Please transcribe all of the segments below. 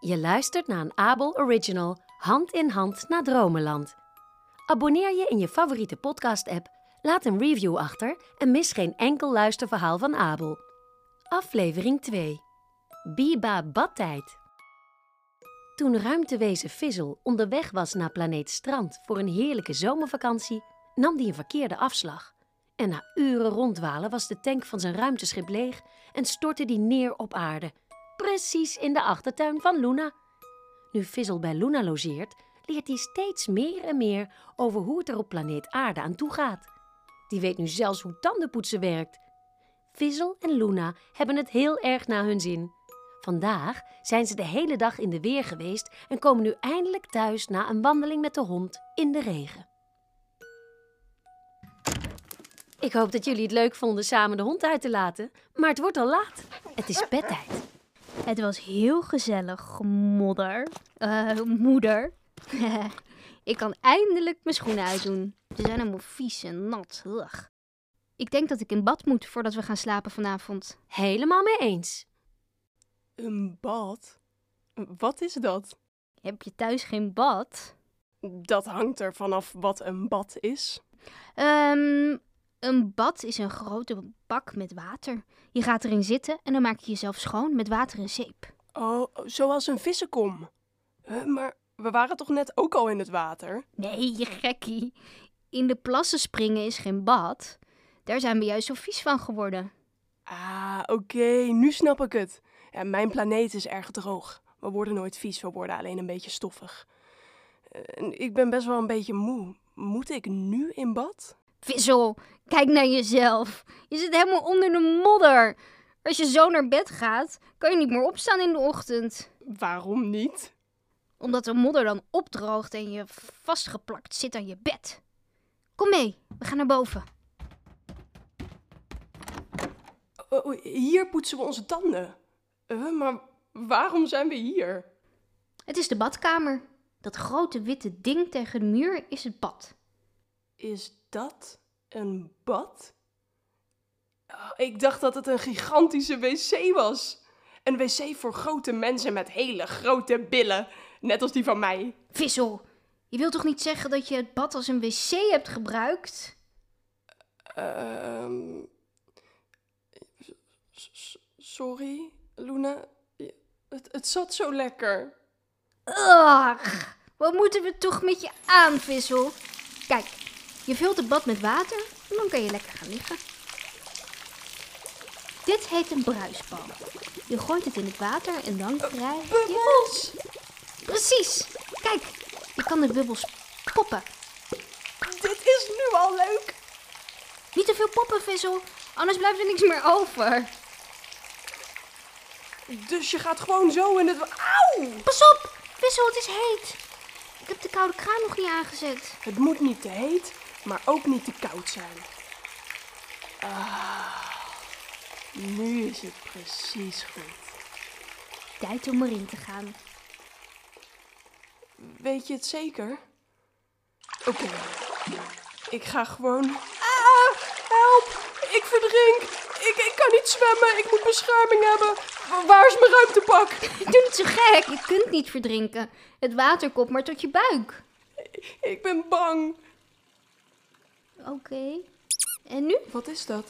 Je luistert naar een Abel Original Hand in Hand naar Dromenland. Abonneer je in je favoriete podcast-app, laat een review achter en mis geen enkel luisterverhaal van Abel. Aflevering 2. Biba Badtijd. Toen ruimtewezen Fizzle onderweg was naar planeet Strand voor een heerlijke zomervakantie, nam hij een verkeerde afslag. En na uren rondwalen was de tank van zijn ruimteschip leeg en stortte die neer op aarde. Precies in de achtertuin van Luna. Nu Fizzle bij Luna logeert, leert hij steeds meer en meer over hoe het er op planeet Aarde aan toe gaat. Die weet nu zelfs hoe tandenpoetsen werkt. Fizzle en Luna hebben het heel erg naar hun zin. Vandaag zijn ze de hele dag in de weer geweest en komen nu eindelijk thuis na een wandeling met de hond in de regen. Ik hoop dat jullie het leuk vonden samen de hond uit te laten, maar het wordt al laat. Het is bedtijd. Het was heel gezellig, modder. Eh, moeder. ik kan eindelijk mijn schoenen uitdoen. Ze zijn helemaal vies en nat. Ugh. Ik denk dat ik in bad moet voordat we gaan slapen vanavond. Helemaal mee eens. Een bad? Wat is dat? Heb je thuis geen bad? Dat hangt er vanaf wat een bad is. Ehm, een bad is een grote bak met water. Je gaat erin zitten en dan maak je jezelf schoon met water en zeep. Oh, zoals een vissenkom. Huh, maar we waren toch net ook al in het water? Nee, je gekkie. In de plassen springen is geen bad. Daar zijn we juist zo vies van geworden. Ah, oké, nu snap ik het. Ja, mijn planeet is erg droog. We worden nooit vies, we worden alleen een beetje stoffig. Eh, ik ben best wel een beetje moe. Moet ik nu in bad? Vissel, kijk naar jezelf. Je zit helemaal onder de modder. Als je zo naar bed gaat, kan je niet meer opstaan in de ochtend. Waarom niet? Omdat de modder dan opdroogt en je vastgeplakt zit aan je bed. Kom mee, we gaan naar boven. Oh, hier poetsen we onze tanden. Uh, maar waarom zijn we hier? Het is de badkamer. Dat grote witte ding tegen de muur is het bad. Is dat een bad? Oh, ik dacht dat het een gigantische wc was. Een wc voor grote mensen met hele grote billen. Net als die van mij. Vissel, je wilt toch niet zeggen dat je het bad als een wc hebt gebruikt? Ehm. sorry, Luna. Het, het zat zo lekker. Ach, wat moeten we toch met je aan, Vissel? Kijk, je vult het bad met water en dan kan je lekker gaan liggen. Dit heet een bruisbal. Je gooit het in het water en dan krijg je... Bubbels! Precies. Kijk, je kan de bubbels poppen. Dit is nu al leuk. Niet te veel poppen, Vissel, anders blijft er niks meer over. Dus je gaat gewoon zo in het... Auw! Pas op, Vissel, het is heet. Ik heb de koude kraan nog niet aangezet. Het moet niet te heet, maar ook niet te koud zijn. Ah, nu is het precies goed. Tijd om erin te gaan. Weet je het zeker? Oké, ik ga gewoon... Ah, help! Ik verdrink! Ik, ik kan niet zwemmen, ik moet bescherming hebben. Waar is mijn ruimtepak? Doe niet zo gek, je kunt niet verdrinken. Het water komt maar tot je buik. Ik ben bang. Oké. En nu? Wat is dat?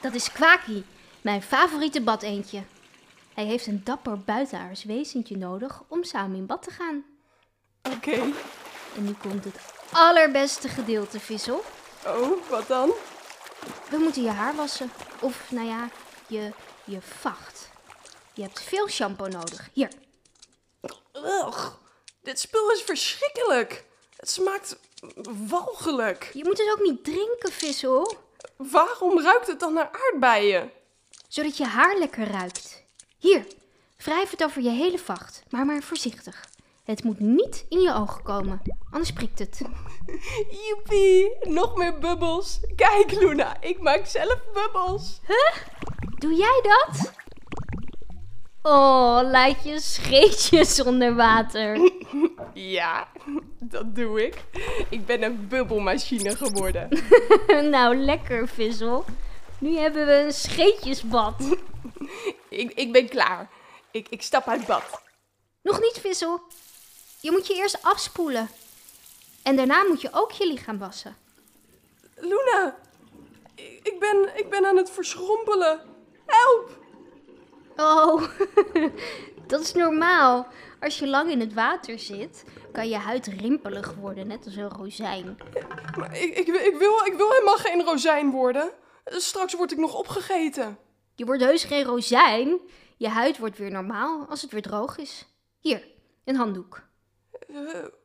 Dat is Kwaki, mijn favoriete badeentje. Hij heeft een dapper buitenaards wezentje nodig om samen in bad te gaan. Oké. En nu komt het allerbeste gedeelte, Vissel. Oh, wat dan? We moeten je haar wassen. Of, nou ja, je, je vacht. Je hebt veel shampoo nodig. Hier. Ugh, dit spul is verschrikkelijk. Het smaakt walgelijk. Je moet het ook niet drinken, Vissel. Waarom ruikt het dan naar aardbeien? Zodat je haar lekker ruikt. Hier, wrijf het over je hele vacht, maar maar voorzichtig. Het moet niet in je ogen komen, anders prikt het. Joepie, nog meer bubbels. Kijk Luna, ik maak zelf bubbels. Huh? Doe jij dat? Oh, laat je scheetjes onder water. Ja, dat doe ik. Ik ben een bubbelmachine geworden. nou, lekker, Vissel. Nu hebben we een scheetjesbad. ik, ik ben klaar. Ik, ik stap uit bad. Nog niet, Vissel. Je moet je eerst afspoelen. En daarna moet je ook je lichaam wassen. Luna, ik ik ben, ik ben aan het verschrompelen. Help! Oh, dat is normaal. Als je lang in het water zit, kan je huid rimpelig worden, net als een rozijn. Maar ik, ik, ik, wil, ik wil helemaal geen rozijn worden. Straks word ik nog opgegeten. Je wordt heus geen rozijn. Je huid wordt weer normaal als het weer droog is. Hier, een handdoek. Eh,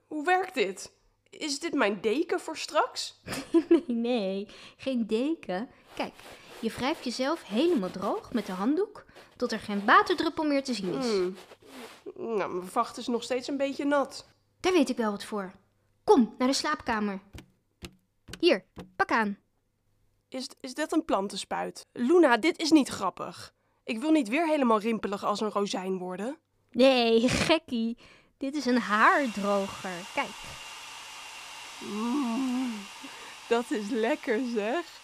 hoe werkt dit? Is dit mijn deken voor straks? Nee, nee, geen deken. Kijk, je wrijft jezelf helemaal droog met de handdoek tot er geen waterdruppel meer te zien is. Hmm. Nou, mijn vacht is nog steeds een beetje nat. Daar weet ik wel wat voor. Kom, naar de slaapkamer. Hier, pak aan. Is, is dit een plantenspuit? Luna, dit is niet grappig. Ik wil niet weer helemaal rimpelig als een rozijn worden. Nee, gekkie. Dit is een haardroger. Kijk. Mm, dat is lekker zeg.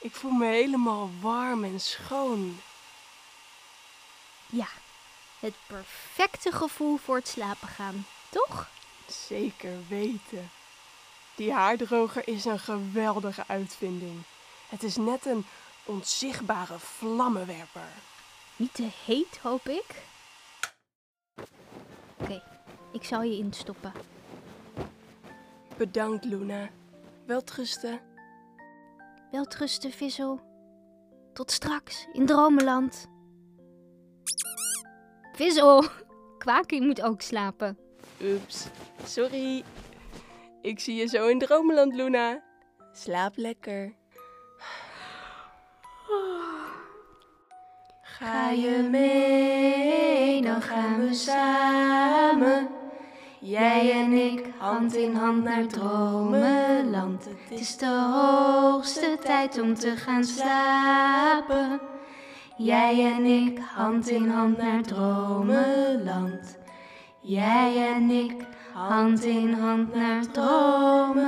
Ik voel me helemaal warm en schoon. Ja, het perfecte gevoel voor het slapen gaan, toch? Zeker weten. Die haardroger is een geweldige uitvinding. Het is net een onzichtbare vlammenwerper. Niet te heet, hoop ik. Oké, ik zal je instoppen. Bedankt, Luna. Welterusten. Welterusten, Vissel. Tot straks in Dromenland. Vissel, Kwaakie moet ook slapen. Oeps, sorry. Ik zie je zo in Dromeland, Luna. Slaap lekker. Ga je mee, dan gaan we samen. Jij en ik, hand in hand naar Dromeland. Het is de hoogste tijd om te gaan slapen. Jij en ik, hand in hand naar Dromeland. Jij en ik, hand in hand naar Dromeland.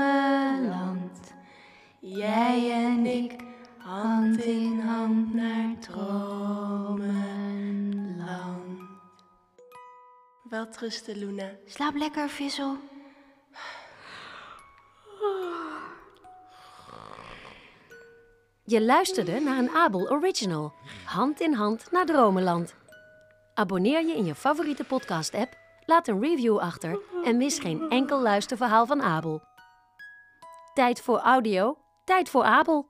Jij en ik, hand in hand naar Dromeland. Welterusten, Luna. Slaap lekker, Vissel. Je luisterde naar een Abel Original, hand in hand naar Dromenland. Abonneer je in je favoriete podcast-app, laat een review achter en mis geen enkel luisterverhaal van Abel. Tijd voor audio, tijd voor Abel.